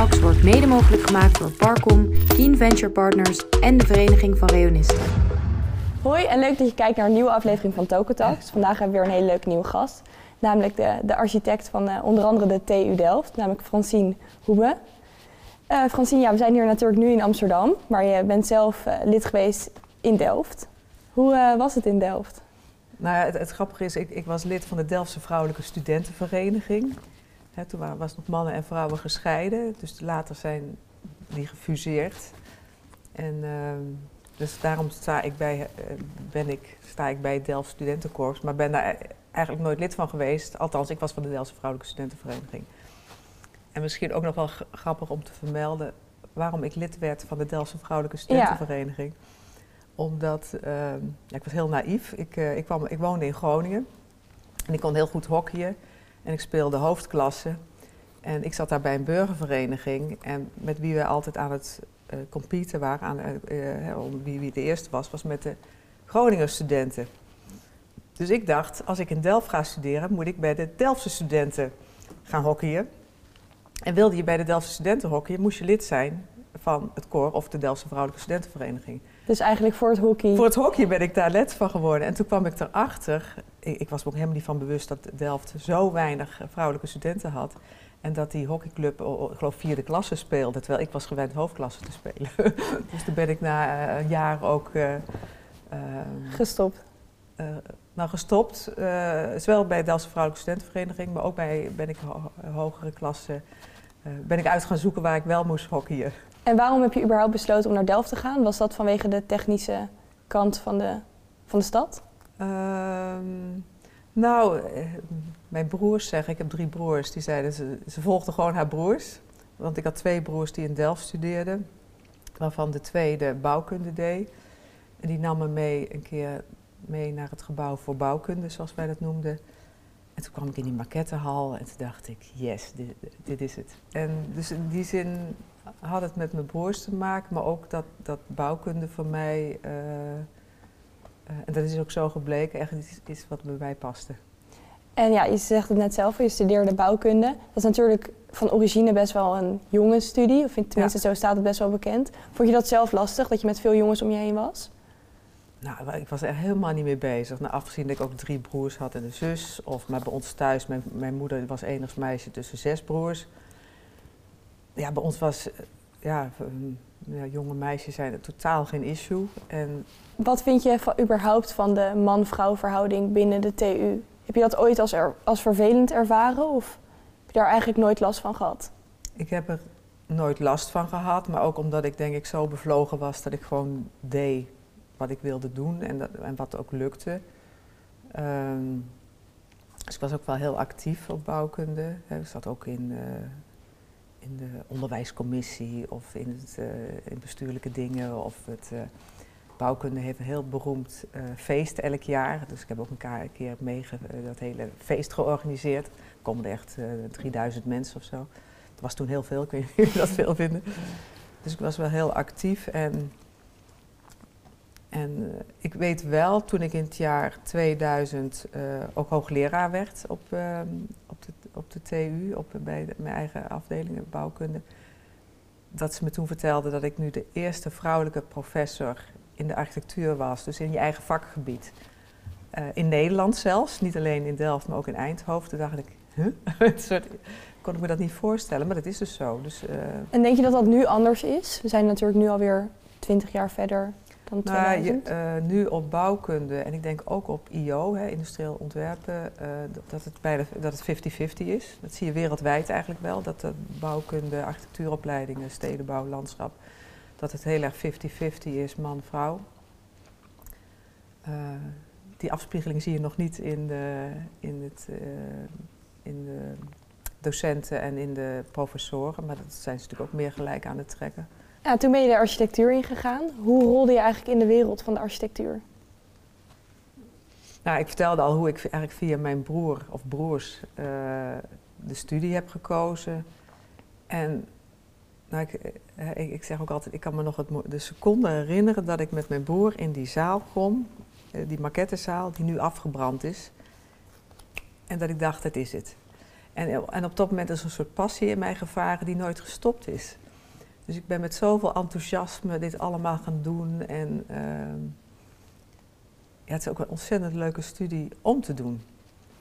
Talks wordt mede mogelijk gemaakt door Parcom, Keen Venture Partners en de Vereniging van Reonisten. Hoi en leuk dat je kijkt naar een nieuwe aflevering van Token Talks. Vandaag hebben we weer een hele leuke nieuwe gast. Namelijk de, de architect van eh, onder andere de TU Delft, namelijk Francine Hoebe. Eh Francine, ja, we zijn hier natuurlijk nu in Amsterdam, maar je bent zelf eh, lid geweest in Delft. Hoe eh, was het in Delft? Nou ja, het, het grappige is, ik, ik was lid van de Delftse Vrouwelijke Studentenvereniging. Toen waren, was nog mannen en vrouwen gescheiden, dus later zijn die gefuseerd. En ehm, dus daarom sta ik, bij, eh, ben ik, sta ik bij het Delft Studentenkorps, maar ben daar e- eigenlijk nooit lid van geweest. Althans, ik was van de Delftse Vrouwelijke Studentenvereniging. En misschien ook nog wel grappig om te vermelden waarom ik lid werd van de Delftse Vrouwelijke Studentenvereniging. Omdat, ehm, ja, ik was heel naïef. Ik, eh, ik, kwam, ik woonde in Groningen en ik kon heel goed hockeyen. En ik speelde hoofdklasse. En ik zat daar bij een burgervereniging. En met wie we altijd aan het eh competen waren, aan, eh, eh, om wie, wie de eerste was, was met de Groninger studenten. Dus ik dacht, als ik in Delft ga studeren, moet ik bij de Delftse studenten gaan hockeyen. En wilde je bij de Delftse studenten hockeyen, moest je lid zijn van het koor of de Delftse Vrouwelijke Studentenvereniging. Dus eigenlijk voor het hockey. Voor het hockey ben ik daar lid van geworden. En toen kwam ik erachter, ik, ik was me ook helemaal niet van bewust dat Delft zo weinig eh, vrouwelijke studenten had. En dat die hockeyclub, oh, ik geloof, vierde klasse speelde, terwijl ik was gewend hoofdklasse te spelen. dus toen ben ik na eh, een jaar ook eh, ehm, Gestopt. eh, nou, gestopt. zowel bij de Delftse Vrouwelijke Studentenvereniging, maar ook bij, ben ik ho- hogere klasse, ben ik uit gaan zoeken waar ik wel moest hockeyen. En waarom heb je überhaupt besloten om naar Delft te gaan? Was dat vanwege de technische kant van de, van de stad? Ehm, nou, eh, mijn broers zeggen, ik heb drie broers, die zeiden ze, ze volgden gewoon haar broers. Want ik had twee broers die in Delft studeerden, waarvan de tweede bouwkunde deed. En die nam me mee een keer mee naar het gebouw voor bouwkunde, zoals wij dat noemden. En toen kwam ik in die maquettehal en toen dacht ik, yes, dit, dit is het. En dus in die zin had het met mijn broers te maken, maar ook dat, dat bouwkunde voor mij... eh, eh, en dat is ook zo gebleken, echt iets wat bij mij paste. En ja, je zegt het net zelf, je studeerde bouwkunde. Dat is natuurlijk van origine best wel een jonge studie, of tenminste zo staat het best wel bekend. Vond je dat zelf lastig, dat je met veel jongens om je heen was? Nou, ik was er helemaal niet mee bezig. Nou, afgezien dat ik ook drie broers had en een zus. Of maar bij ons thuis, mijn, mijn moeder was enig meisje tussen zes broers. Ja, bij ons was, eh, ja, ja, jonge meisjes zijn totaal geen issue. En Wat vind je van, überhaupt van de man-vrouw verhouding binnen de TU? Heb je dat ooit als, er, als vervelend ervaren of heb je daar eigenlijk nooit last van gehad? ik heb er nooit last van gehad. Maar ook omdat ik denk ik zo bevlogen was dat ik gewoon deed wat ik wilde doen. En, dat, en wat ook lukte. Ehm, dus ik was ook wel heel actief op bouwkunde. hè. Ik zat ook in, eh, in de onderwijscommissie of in, het, eh, in bestuurlijke dingen. Of het, eh, bouwkunde heeft een heel beroemd feest elk jaar. Dus ik heb ook een keer mee dat hele feest georganiseerd. Er er echt eh 3000 mensen of zo. Het was toen heel veel, ik weet niet of dat veel vinden. Dus ik was wel heel actief en en eh, ik weet wel, toen ik in het jaar 2000 eh, ook hoogleraar werd op, ehm, op, de, op de TU, op, bij mijn eigen afdeling bouwkunde, dat ze me toen vertelde dat ik nu de eerste vrouwelijke professor in de architectuur was, dus in je eigen vakgebied. Eh, in Nederland zelfs, niet alleen in Delft, maar ook in Eindhoven. Toen dacht ik, huh? Soort, kon ik me dat niet voorstellen, maar dat is dus zo. Dus, En denk je dat dat nu anders is? We zijn natuurlijk nu alweer 20 jaar verder dan Nou, je, 2000. eh, nu op bouwkunde en ik denk ook op IO, hè, industrieel ontwerpen, eh, dat- het bijna dat het 50-50 is. Dat zie je wereldwijd eigenlijk wel, dat de bouwkunde, architectuuropleidingen, stedenbouw, landschap, dat het heel erg 50-50 is, man-vrouw. Eh, die afspiegeling zie je nog niet in de, in het, in de docenten en in de professoren, maar dat zijn ze natuurlijk ook meer gelijk aan het trekken. Ja, toen ben je de architectuur ingegaan. Hoe rolde je eigenlijk in de wereld van de architectuur? Nou, ik vertelde al hoe ik eigenlijk via mijn broer of broers eh, de studie heb gekozen. En nou, ik, eh, ik, ik zeg ook altijd, ik kan me nog het, de seconde herinneren dat ik met mijn broer in die zaal kom, eh, die maquettezaal die nu afgebrand is. En dat ik dacht, het is het. En En, op dat moment is een soort passie in mij gevaren die nooit gestopt is. Dus ik ben met zoveel enthousiasme dit allemaal gaan doen. En ehm, ja, het is ook een ontzettend leuke studie om te doen.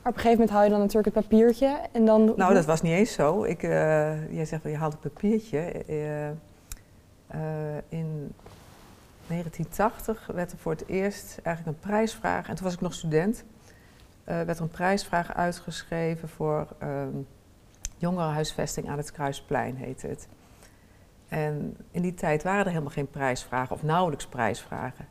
Maar op een gegeven moment haal je dan natuurlijk het papiertje en dan... Nou, dat was niet eens zo. Ik, uh, jij zegt wel, je haalt het papiertje. Uh, uh, in 1980 werd er voor het eerst eigenlijk een prijsvraag, en toen was ik nog student, werd er een prijsvraag uitgeschreven voor ehm, jongerenhuisvesting aan het Kruisplein, heette het. En in die tijd waren er helemaal geen prijsvragen of nauwelijks prijsvragen.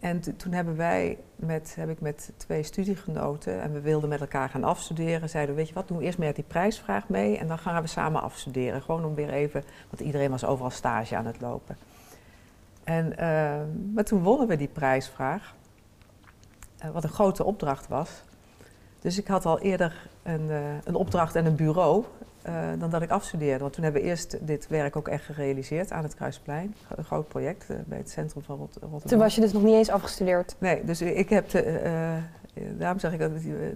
En toen hebben wij met, heb ik met twee studiegenoten en we wilden met elkaar gaan afstuderen. Zeiden weet je wat, doen we eerst met die prijsvraag mee en dan gaan we samen afstuderen. Gewoon om weer even, want iedereen was overal stage aan het lopen. En, uh, maar toen wonnen we die prijsvraag, uh, wat een grote opdracht was. Dus ik had al eerder een, uh, een opdracht en een bureau uh, dan dat ik afstudeerde. Want toen hebben we eerst dit werk ook echt gerealiseerd aan het Kruisplein. Een groot project uh, bij het centrum van Rot Rotterdam. Toen was je dus nog niet eens afgestudeerd? Nee, dus ik heb... De, uh, daarom zeg ik dat de,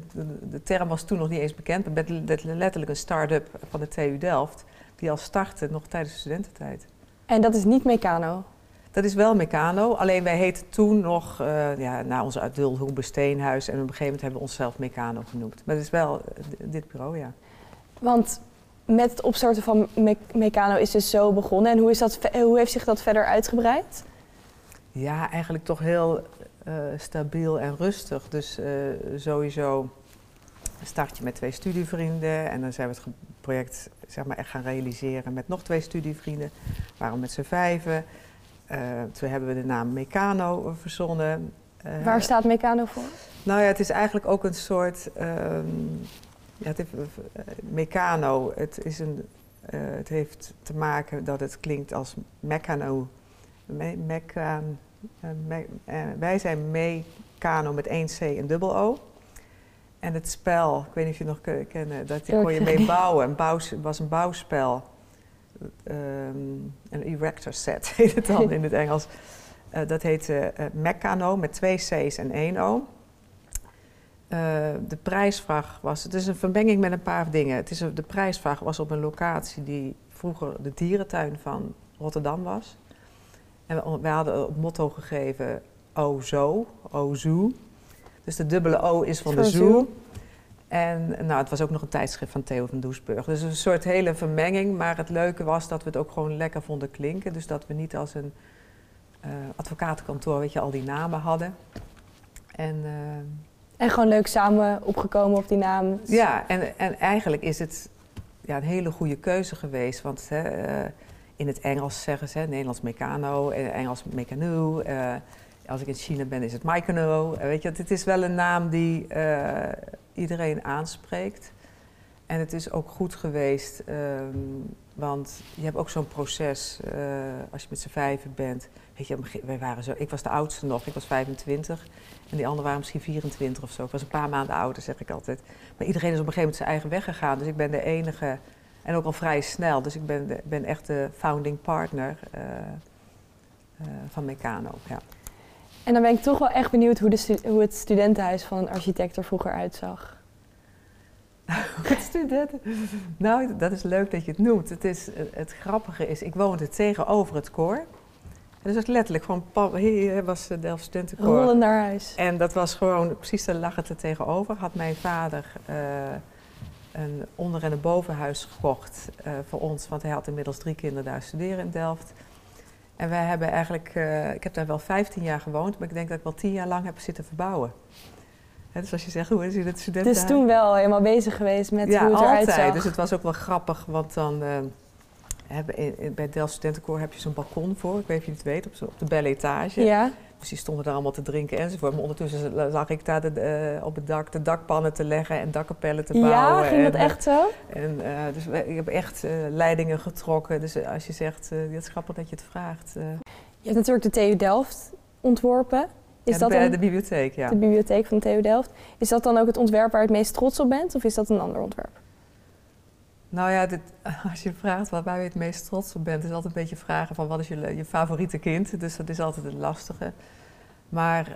de, term was toen nog niet eens bekend. Maar met letterlijk een start-up van de TU Delft... die al startte nog tijdens de studententijd. En dat is niet Meccano? Dat is wel Meccano, alleen wij heten toen nog, uh, ja, na onze Dulhoek Besteenhuis... en op een gegeven moment hebben we onszelf Meccano genoemd. Maar het is wel dit bureau, ja. Want met het opstarten van Me Meccano is dus zo begonnen. En hoe, is dat, hoe heeft zich dat verder uitgebreid? Ja, eigenlijk toch heel uh, stabiel en rustig. Dus uh, sowieso start je met twee studievrienden en dan zijn we het project zeg maar, echt gaan realiseren met nog twee studievrienden. Waarom met z'n vijven? Uh, toen hebben we de naam Meccano verzonnen. Waar staat Meccano voor? Nou ja, het is eigenlijk ook een soort... Um, ja, het heeft, uh, Meccano, het, is een, uh, het heeft te maken dat het klinkt als Meccano. Me, uh, me, wij zijn Meccano met één C en dubbel O. En het spel, ik weet niet of je nog kennen, dat kon je mee bouwen. Een bouw, was een bouwspel. Um, een erector set heet het dan in het Engels. dat heette Meccano met twee C's en één O. Uh, de prijsvraag was, het is een vermenging met een paar dingen. Het is een, de prijsvraag was op een locatie die vroeger de dierentuin van Rotterdam was. En we, we hadden het motto gegeven, O zo, O zoo. Dus de dubbele O is van de zoo. En nou, het was ook nog een tijdschrift van Theo van Doesburg. Dus een soort hele vermenging. Maar het leuke was dat we het ook gewoon lekker vonden klinken. Dus dat we niet als een uh, advocatenkantoor, weet je, al die namen hadden. En... Uh, en gewoon leuk samen opgekomen op die naam. Ja, en, en eigenlijk is het ja, een hele goede keuze geweest. Want hè, uh, in het Engels zeggen ze, Nederlands Meccano, in Engels Meccano. Uh, als ik in China ben is het Meccano. weet je, het is wel een naam die uh, iedereen aanspreekt. En het is ook goed geweest, um, want je hebt ook zo'n proces als je met z'n vijven bent. Weet je, wij waren zo, ik was de oudste nog, ik was 25. En die anderen waren misschien 24 of zo. Ik was een paar maanden ouder, zeg ik altijd. Maar iedereen is op een gegeven moment zijn eigen weg gegaan. Dus ik ben de enige, en ook al vrij snel. Dus ik ben, de, ben echt de founding partner uh, uh, van Meccano. Ja. En dan ben ik toch wel echt benieuwd hoe, de hoe het studentenhuis van een architect er vroeger uitzag. het studenten. Nou, dat is leuk dat je het noemt. Het, is, het grappige is, ik woonde tegenover het koor. Dus dat is letterlijk gewoon, hier was de Delft Studentenkoor. Rollen naar huis. En dat was gewoon, precies daar lag het er tegenover. Had mijn vader uh, een onder- en een bovenhuis gekocht uh, voor ons. Want hij had inmiddels drie kinderen daar studeren in Delft. En wij hebben eigenlijk, uh, ik heb daar wel 15 jaar gewoond. Maar ik denk dat ik wel 10 jaar lang heb zitten verbouwen. He, dus als je zegt, hoe is het studenten? Dus toen wel helemaal bezig geweest met ja, hoe het eruit altijd. zag. Dus het was ook wel grappig, want dan bij het Delft Studentenkoor heb je zo'n balkon voor, ik weet of je het weet, op, op de belle etage. Ja. Dus die stonden daar allemaal te drinken enzovoort. Maar ondertussen zag ik daar de, uh, op het dak de dakpannen te leggen en dakkapellen te bouwen. Ja, ging en, dat echt zo? En, uh, dus ik heb echt uh, leidingen getrokken. Dus als je zegt, het is grappig dat je het vraagt. Je hebt natuurlijk de TU Delft ontworpen. Is ja, dat de bibliotheek, ja. De bibliotheek van de TU Delft. Is dat dan ook het ontwerp waar je het meest trots op bent? Of is dat een ander ontwerp? Nou ja, als je vraagt waar, waar je het meest trots op bent, is altijd een beetje vragen van wat is je, je favoriete kind. Dus dat is altijd het lastige. Maar uh,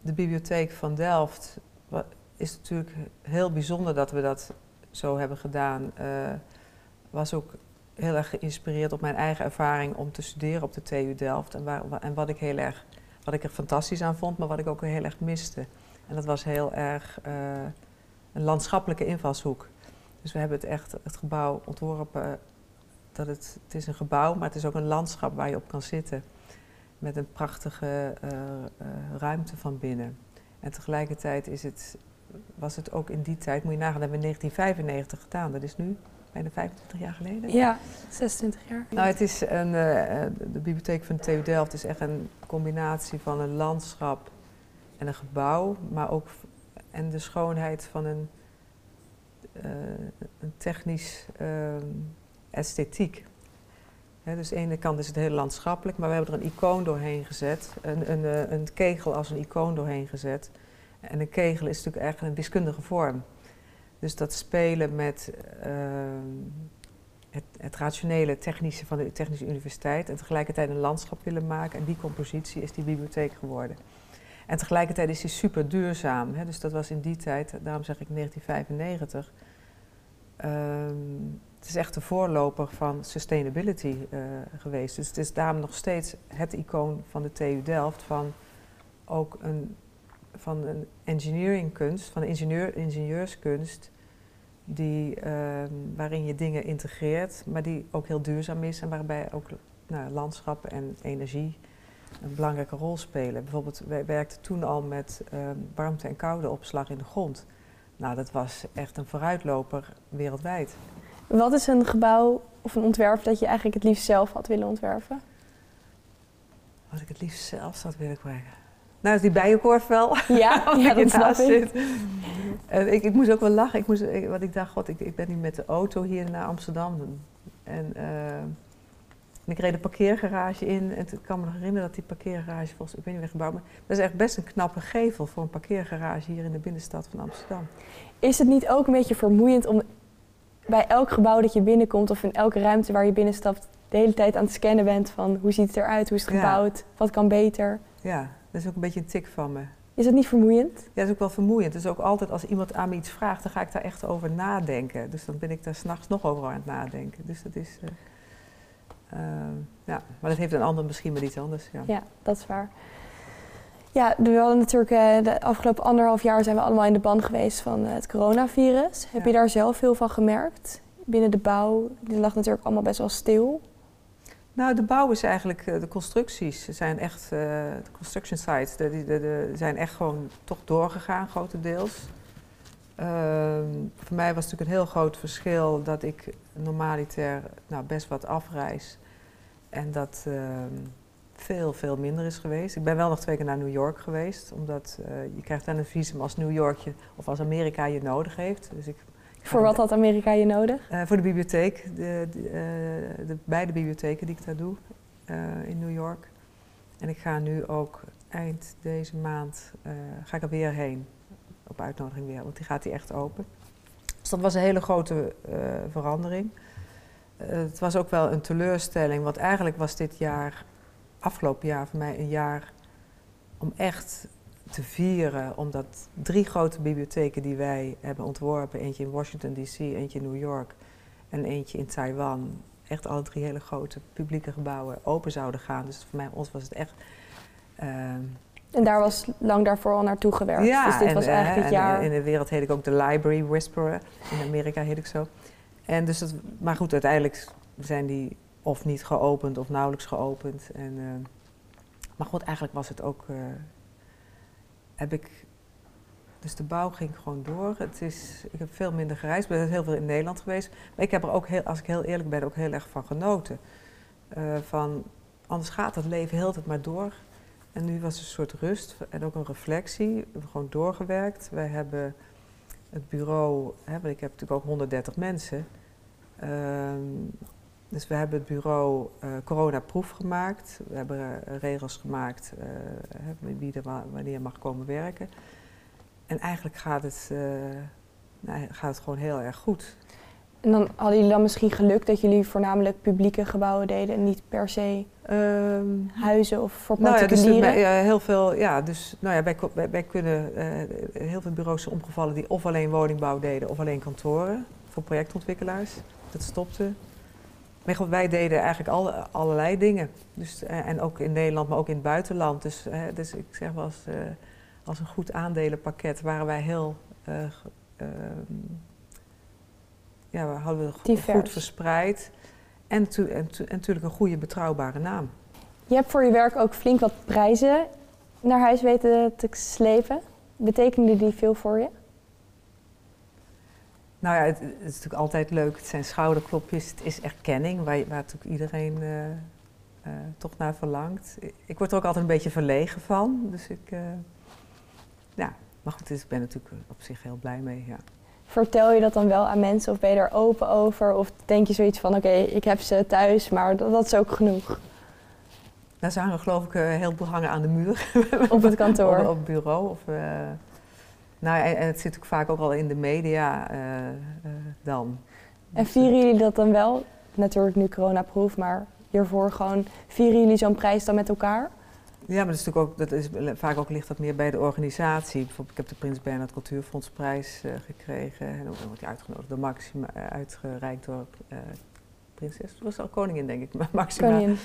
de bibliotheek van Delft is natuurlijk heel bijzonder dat we dat zo hebben gedaan, eh, was ook heel erg geïnspireerd op mijn eigen ervaring om te studeren op de TU Delft. En, waar, en wat ik heel erg, wat ik er fantastisch aan vond, maar wat ik ook heel erg miste. En dat was heel erg eh, een landschappelijke invalshoek. Dus we hebben het echt, het gebouw ontworpen, dat het, het is een gebouw, maar het is ook een landschap waar je op kan zitten. Met een prachtige uh, ruimte van binnen. En tegelijkertijd is het, was het ook in die tijd, moet je nagaan, dat hebben we in 1995 gedaan. Dat is nu bijna 25 jaar geleden. Ja, 26 jaar. Nou, het is een, uh, de bibliotheek van de TU Delft is echt een combinatie van een landschap en een gebouw, maar ook en de schoonheid van een, een technisch uh, esthetiek. He, dus aan de ene kant is het heel landschappelijk, maar we hebben er een icoon doorheen gezet, een, een, uh, een kegel als een icoon doorheen gezet. En een kegel is natuurlijk eigenlijk een wiskundige vorm. Dus dat spelen met het, het, rationele technische van de Technische Universiteit en tegelijkertijd een landschap willen maken. En die compositie is die bibliotheek geworden. En tegelijkertijd is die super duurzaam. Hè? Dus dat was in die tijd, daarom zeg ik 1995. Um, het is echt de voorloper van sustainability uh, geweest. Dus het is daarom nog steeds het icoon van de TU Delft van ook een, van een engineeringkunst, van een ingenieur, ingenieurskunst, die, um, waarin je dingen integreert, maar die ook heel duurzaam is en waarbij ook nou, landschap en energie een belangrijke rol spelen. Bijvoorbeeld, wij werkten toen al met uh, warmte- en koudeopslag in de grond. Nou, dat was echt een vooruitloper wereldwijd. Wat is een gebouw of een ontwerp dat je eigenlijk het liefst zelf had willen ontwerpen? Wat ik het liefst zelf zou willen krijgen. Nou, is die bijenkorf wel. Ja, ja dat snap ik. Uh, ik. Ik moest ook wel lachen. Ik moest, ik, want ik dacht, god, ik, ik ben nu met de auto hier naar Amsterdam. En... Uh, en ik reed de parkeergarage in en ik kan me nog herinneren dat die parkeergarage volgens ik weet niet meer gebouwd, maar dat is echt best een knappe gevel voor een parkeergarage hier in de binnenstad van Amsterdam. Is het niet ook een beetje vermoeiend om bij elk gebouw dat je binnenkomt of in elke ruimte waar je binnenstapt de hele tijd aan het scannen bent van hoe ziet het eruit, hoe is het gebouwd, ja. wat kan beter? Ja, dat is ook een beetje een tik van me. Is het niet vermoeiend? Ja, dat is ook wel vermoeiend. Dus ook altijd als iemand aan me iets vraagt, dan ga ik daar echt over nadenken. Dus dan ben ik daar s'nachts nog over aan het nadenken. Dus dat is... Uh, ja, maar dat heeft een ander misschien maar iets anders. Ja, ja dat is waar. Ja, we hadden natuurlijk uh, de afgelopen anderhalf jaar zijn we allemaal in de band geweest van uh, het coronavirus. Heb ja. je daar zelf veel van gemerkt? Binnen de bouw, die lag natuurlijk allemaal best wel stil. Nou, de bouw is eigenlijk, de constructies zijn echt, de construction sites, de, de, de, zijn echt gewoon toch doorgegaan, grotendeels. Ehm, voor mij was het natuurlijk een heel groot verschil dat ik normaliter nou, best wat afreis. En dat uh, veel, veel minder is geweest. Ik ben wel nog twee keer naar New York geweest, omdat uh, je krijgt dan een visum als New York je, of als Amerika je nodig heeft. Dus ik, ik voor wat had Amerika je nodig? Uh, voor de bibliotheek, de, de, de, beide bibliotheken die ik daar doe in New York. En ik ga nu ook eind deze maand ga ik er weer heen, op uitnodiging weer, want die gaat die echt open. Dus dat was een hele grote verandering. Het was ook wel een teleurstelling, want eigenlijk was dit jaar, afgelopen jaar voor mij een jaar om echt te vieren, omdat drie grote bibliotheken die wij hebben ontworpen, eentje in Washington DC, eentje in New York en eentje in Taiwan, echt alle drie hele grote publieke gebouwen open zouden gaan. Dus voor mij, ons was het echt. Uh, en daar was lang daarvoor al naartoe gewerkt. Ja, dus dit en, was eigenlijk het jaar. in de wereld heet ik ook de Library Whisperer. In Amerika heet ik zo. En dus dat, maar goed, uiteindelijk zijn die of niet geopend of nauwelijks geopend. En, uh, maar goed, eigenlijk was het ook. Uh, heb ik. Dus de bouw ging gewoon door. Het is, ik heb veel minder gereisd, ben heel veel in Nederland geweest. Maar ik heb er ook, heel, als ik heel eerlijk ben, ook heel erg van genoten. Uh, van, anders gaat het leven heel tijd maar door. En nu was er een soort rust en ook een reflectie. We hebben gewoon doorgewerkt. Wij hebben het bureau, hè, want ik heb natuurlijk ook 130 mensen. Um, dus we hebben het bureau uh, coronaproef gemaakt. We hebben uh, regels gemaakt uh, wie er wanneer mag komen werken. En eigenlijk gaat het, nou, gaat het gewoon heel erg goed. En dan hadden jullie dan misschien geluk dat jullie voornamelijk publieke gebouwen deden en niet per se um, huizen of voor particulieren? Nou ja, dus bij, heel veel, ja, dus nou ja, wij, wij, wij kunnen, heel veel bureaus zijn omgevallen die of alleen woningbouw deden of alleen kantoren. voor projectontwikkelaars. Dat stopte. Maar goed, wij deden eigenlijk al, allerlei dingen. Dus, eh, en ook in Nederland, maar ook in het buitenland. Dus, dus ik zeg wel eh, als een goed aandelenpakket waren wij heel... eh, ehm, ja, we hadden we Divers. goed verspreid. En, tu- en, tu- en natuurlijk een goede, betrouwbare naam. Je hebt voor je werk ook flink wat prijzen naar huis weten te slepen. Betekende die veel voor je? Nou ja, het, het is natuurlijk altijd leuk. Het zijn schouderklopjes, het is erkenning, waar, waar natuurlijk iedereen eh, eh, toch naar verlangt. Ik- word er ook altijd een beetje verlegen van. Dus ik, ja, maar goed, dus ik ben natuurlijk op zich heel blij mee. Ja. Vertel je dat dan wel aan mensen of ben je daar open over? Of denk je zoiets van, oké, ik heb ze thuis, maar dat, dat is ook genoeg Nou, ze hangen geloof ik een heleboel hangen aan de muur. op het kantoor? Op, op het bureau. Of, eh, nou, en, en het zit ook vaak ook al in de media eh, eh, dan. En Dus, vieren jullie dat dan wel? Natuurlijk nu coronaproof, maar hiervoor gewoon, vieren jullie zo'n prijs dan met elkaar? Ja, maar dat is natuurlijk ook, dat is, vaak ook ligt dat meer bij de organisatie. Bijvoorbeeld, ik heb de Prins Bernhard Cultuurfondsprijs eh, gekregen. En dan wordt hij uitgenodigd door Maxima, eh, uitgereikt door eh, prinses. Dat was al koningin, denk ik, maar Maxima. Koningin.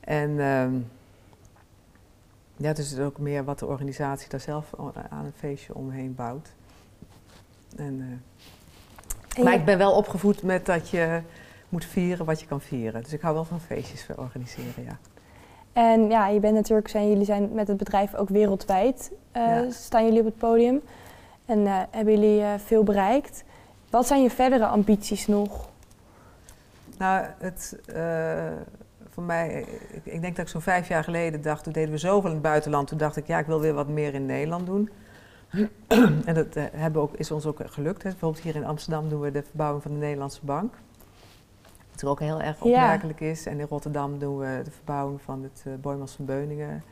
En ehm, ja, het is ook meer wat de organisatie daar zelf aan een feestje omheen bouwt. En, En maar ik ben wel opgevoed met dat je moet vieren wat je kan vieren. Dus ik hou wel van feestjes organiseren, ja. En ja, je bent natuurlijk, zijn, jullie zijn met het bedrijf ook wereldwijd, eh, Ja. staan jullie op het podium. En eh, hebben jullie eh, veel bereikt. Wat zijn je verdere ambities nog? Nou, het, voor mij, ik, ik denk dat ik zo'n vijf jaar geleden dacht, toen deden we zoveel in het buitenland, toen dacht ik, ja, ik wil weer wat meer in Nederland doen. en dat hebben ook, is ons ook gelukt. Hè. Bijvoorbeeld hier in Amsterdam doen we de verbouwing van de Nederlandse Bank. Wat ook heel erg opmerkelijk is. En in Rotterdam doen we de verbouwing van het uh, Boymans van Beuningen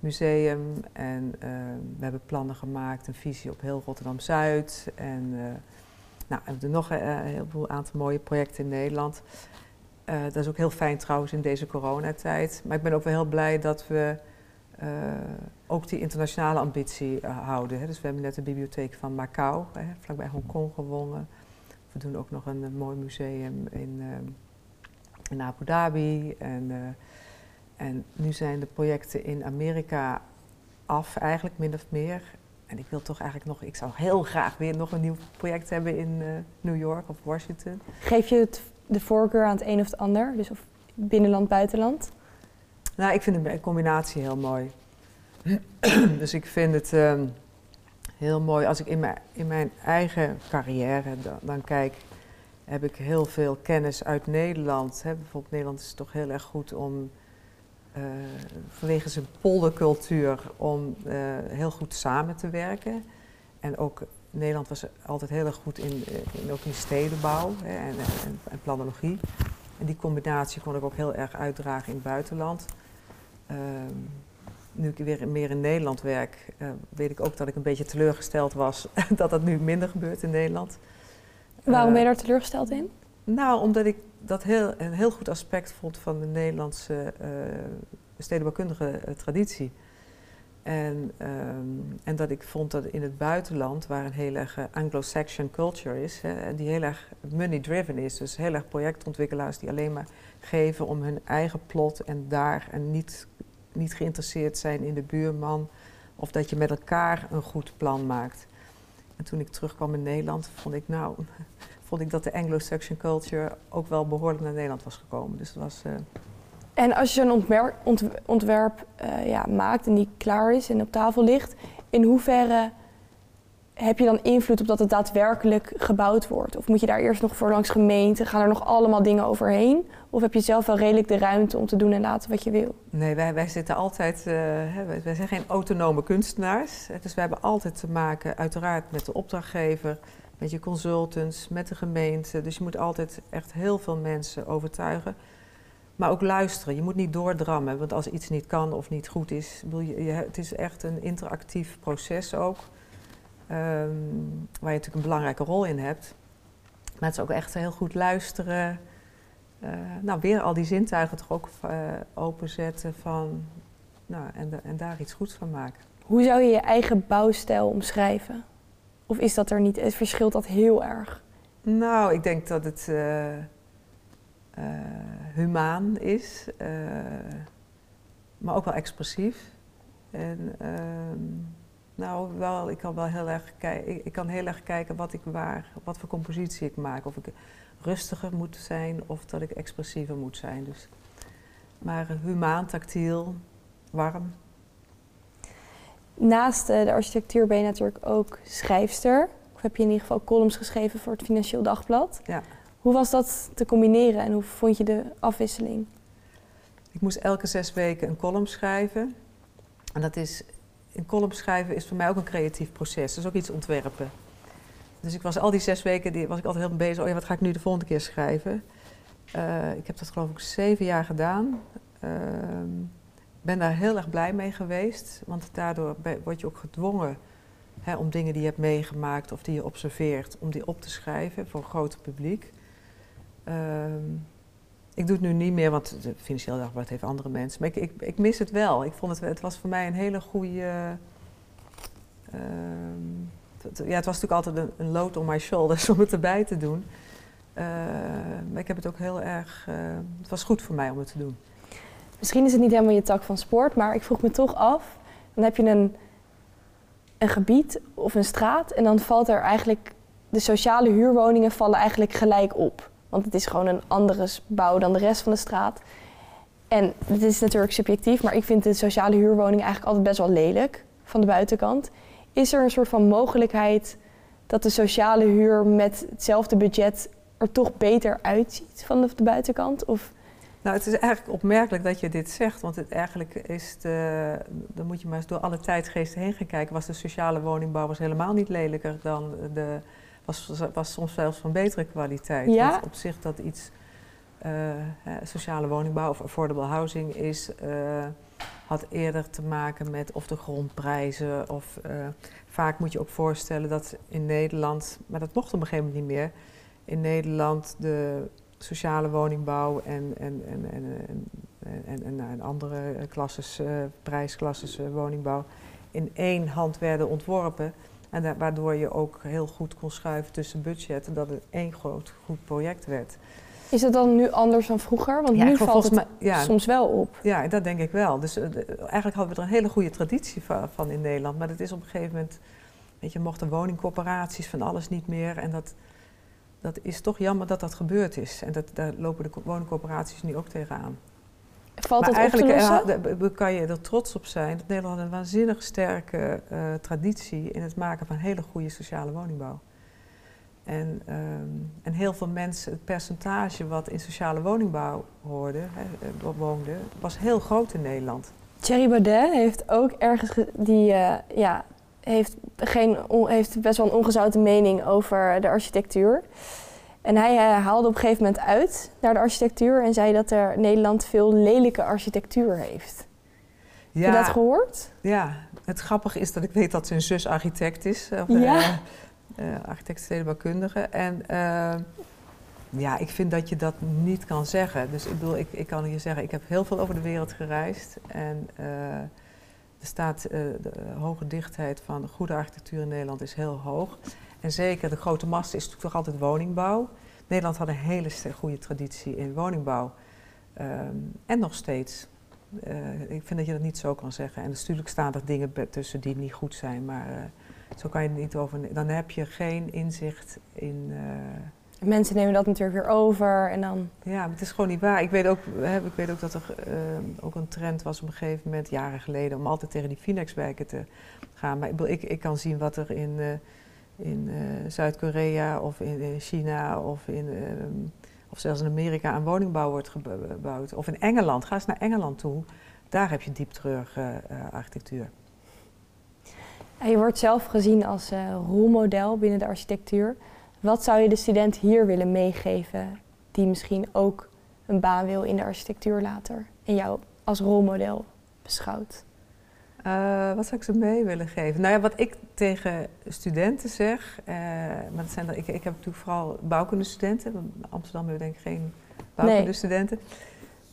museum. En eh, we hebben plannen gemaakt, een visie op heel Rotterdam-Zuid. En eh, nou, we hebben nog eh, een heleboel aantal mooie projecten in Nederland. Eh, dat is ook heel fijn trouwens in deze coronatijd. Maar ik ben ook wel heel blij dat we eh, ook die internationale ambitie eh, houden. Hè. Dus we hebben net de bibliotheek van Macau, hè, vlakbij Hongkong, gewonnen. We doen ook nog een, mooi museum in, eh, in Abu Dhabi. En, eh, en nu zijn de projecten in Amerika af, eigenlijk min of meer. En ik wil toch eigenlijk nog, ik zou heel graag weer nog een nieuw project hebben in eh, New York of Washington. Geef je het de voorkeur aan het een of het ander? Dus of binnenland, buitenland? Nou, ik vind een combinatie heel mooi. dus ik vind het ehm, heel mooi als ik in mijn, in mijn eigen carrière dan, dan kijk, heb ik heel veel kennis uit Nederland. Hè. Bijvoorbeeld Nederland is toch heel erg goed om, eh, vanwege zijn poldercultuur, om eh, heel goed samen te werken. En ook Nederland was altijd heel erg goed in, eh, in ook in stedenbouw hè, en, en, en planologie. En die combinatie kon ik ook heel erg uitdragen in het buitenland. Ehm, nu ik weer meer in Nederland werk, uh, weet ik ook dat ik een beetje teleurgesteld was dat dat nu minder gebeurt in Nederland. Waarom ben je daar teleurgesteld in? nou, omdat ik dat heel, een heel goed aspect vond van de Nederlandse uh, stedenbouwkundige uh, traditie. En, um, en dat ik vond dat in het buitenland, waar een heel erg uh, Anglo-Saxon culture is, hè, die heel erg money-driven is, dus heel erg projectontwikkelaars die alleen maar geven om hun eigen plot en daar en niet, niet geïnteresseerd zijn in de buurman of dat je met elkaar een goed plan maakt. En toen ik terugkwam in Nederland, vond ik nou, vond ik dat de Anglo-Saxon culture ook wel behoorlijk naar Nederland was gekomen. Dus was. Uh, en als je zo'n ontwerp, uh, ja, maakt en die klaar is en op tafel ligt, in hoeverre heb je dan invloed op dat het daadwerkelijk gebouwd wordt? Of moet je daar eerst nog voor langs gemeente? Gaan er nog allemaal dingen overheen? Of heb je zelf wel redelijk de ruimte om te doen en laten wat je wil? Nee, wij, wij zitten altijd, hè, wij zijn geen autonome kunstenaars. Dus we hebben altijd te maken, uiteraard, met de opdrachtgever, met je consultants, met de gemeente. Dus je moet altijd echt heel veel mensen overtuigen. Maar ook luisteren. Je moet niet doordrammen, want als iets niet kan of niet goed is, je, het is echt een interactief proces ook. Um, waar je natuurlijk een belangrijke rol in hebt. Maar het is ook echt heel goed luisteren. Uh, nou, weer al die zintuigen toch ook uh, openzetten van, nou, en, de, en daar iets goeds van maken. Hoe zou je je eigen bouwstijl omschrijven? Of is dat er niet? Het verschilt dat heel erg? Nou, ik denk dat het uh, humaan is, maar ook wel expressief. En ehm, nou, wel, ik kan wel heel erg kijken. Ik, kan heel erg kijken wat ik waar, wat voor compositie ik maak. Of ik rustiger moet zijn of dat ik expressiever moet zijn. Dus, maar humaan, tactiel, warm. Naast de architectuur ben je natuurlijk ook schrijfster. Of heb je in ieder geval columns geschreven voor het Financieel Dagblad. Ja. Hoe was dat te combineren en hoe vond je de afwisseling? Ik moest elke zes weken een column schrijven. En dat is, een column schrijven is voor mij ook een creatief proces. Is ook iets ontwerpen. Dus ik was al die zes weken die, was ik altijd heel bezig. Oh ja, wat ga ik nu de volgende keer schrijven? Uh, ik heb dat geloof ik zeven jaar gedaan. Uh, ben daar heel erg blij mee geweest. Want daardoor word je ook gedwongen hè, om dingen die je hebt meegemaakt of die je observeert, om die op te schrijven voor een groot publiek. Uh, ik doe het nu niet meer, want het Financieel Dagblad heeft andere mensen. Maar ik, ik, mis het wel. Ik vond het, het was voor mij een hele goede... Uh, ja, het was natuurlijk altijd een, een load on my shoulders om het erbij te doen. Uh, maar ik heb het ook heel erg... Uh, het was goed voor mij om het te doen. Misschien is het niet helemaal je tak van sport, maar ik vroeg me toch af. Dan heb je een, een gebied of een straat en dan valt er eigenlijk... De sociale huurwoningen vallen eigenlijk gelijk op. Want het is gewoon een andere bouw dan de rest van de straat. En het is natuurlijk subjectief, maar ik vind de sociale huurwoning eigenlijk altijd best wel lelijk van de buitenkant. Is er een soort van mogelijkheid dat de sociale huur met hetzelfde budget er toch beter uitziet van de, buitenkant? Of nou, het is eigenlijk opmerkelijk dat je dit zegt, want het eigenlijk is de, dan moet je maar eens door alle tijdgeesten heen gaan kijken, was de sociale woningbouw was helemaal niet lelijker dan de, was, was soms zelfs van betere kwaliteit. Ja? Want op zich dat iets, uh, sociale woningbouw of affordable housing is, uh, had eerder te maken met of de grondprijzen of uh, vaak moet je ook voorstellen dat in Nederland, maar dat mocht op een gegeven moment niet meer, in Nederland de sociale woningbouw en, en, en, en, en, en, en andere klasses, prijsklasses woningbouw in één hand werden ontworpen. En waardoor je ook heel goed kon schuiven tussen budget en dat het één groot goed project werd. Is het dan nu anders dan vroeger? Want nu valt het mij, ja, soms wel op. Ja, dat denk ik wel. Dus uh, eigenlijk hadden we er een hele goede traditie van, van, in Nederland. Maar dat is op een gegeven moment, weet je, mochten woningcorporaties van alles niet meer. En dat, dat is toch jammer dat dat gebeurd is. En dat, daar lopen de woningcorporaties nu ook tegenaan. Valt maar eigenlijk uh, kan je er trots op zijn dat Nederland een waanzinnig sterke uh, traditie in het maken van hele goede sociale woningbouw. En, um, en heel veel mensen, het percentage wat in sociale woningbouw hoorde, hè, eh, woonde, was heel groot in Nederland. Thierry Baudet heeft ook ergens, die uh, ja, heeft, geen, heeft best wel een ongezouten mening over de architectuur. En hij uh, haalde op een gegeven moment uit naar de architectuur en zei dat er Nederland veel lelijke architectuur heeft. Ja, Heb je dat gehoord? Ja, het grappige is dat ik weet dat zijn zus architect is. Of, ja. Uh, uh, architect stedenbouwkundige. En ja, ik vind dat je dat niet kan zeggen. Dus ik bedoel, ik, ik kan je zeggen, ik heb heel veel over de wereld gereisd. En er staat, de hoge dichtheid van goede architectuur in Nederland is heel hoog. En zeker de grote mast is natuurlijk toch altijd woningbouw. Nederland had een hele goede traditie in woningbouw. Um, en nog steeds. Uh, ik vind dat je dat niet zo kan zeggen. En natuurlijk staan er dingen tussen die niet goed zijn, maar uh, zo kan je het niet over. Dan heb je geen inzicht in. Uh, Mensen nemen dat natuurlijk weer over en dan. Ja, maar het is gewoon niet waar. Ik weet ook, hè, ik weet ook dat er ehm, ook een trend was op een gegeven moment, jaren geleden, om altijd tegen die Finex-wijken te gaan. Maar ik, ik, kan zien wat er in in uh, Zuid-Korea of in, in, China of, in, um, of zelfs in Amerika aan woningbouw wordt gebouwd. Of in Engeland, ga eens naar Engeland toe. Daar heb je dieptreurige uh, architectuur. je wordt zelf gezien als rolmodel binnen de architectuur. Wat zou je de student hier willen meegeven die misschien ook een baan wil in de architectuur later en jou als rolmodel beschouwt? Uh, wat zou ik ze mee willen geven? Nou ja, wat ik tegen studenten zeg, uh, maar dat zijn er, ik, ik heb natuurlijk vooral bouwkundestudenten. In Amsterdam hebben we denk ik geen bouwkundestudenten.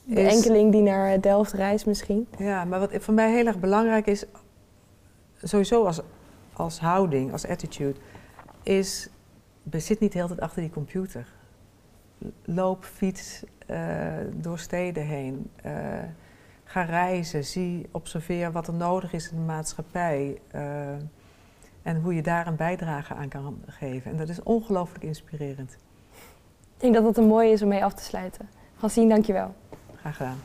Nee. De enkeling die naar Delft reist misschien. Ja, maar wat voor mij heel erg belangrijk is, sowieso als, als houding, als attitude, is zit niet de hele tijd achter die computer. Loop, fiets uh, door steden heen. Ga reizen, zie, observeer wat er nodig is in de maatschappij. Uh, en hoe je daar een bijdrage aan kan geven. En dat is ongelooflijk inspirerend. Ik denk dat dat een mooie is om mee af te sluiten. Francine, dankjewel. Graag gedaan.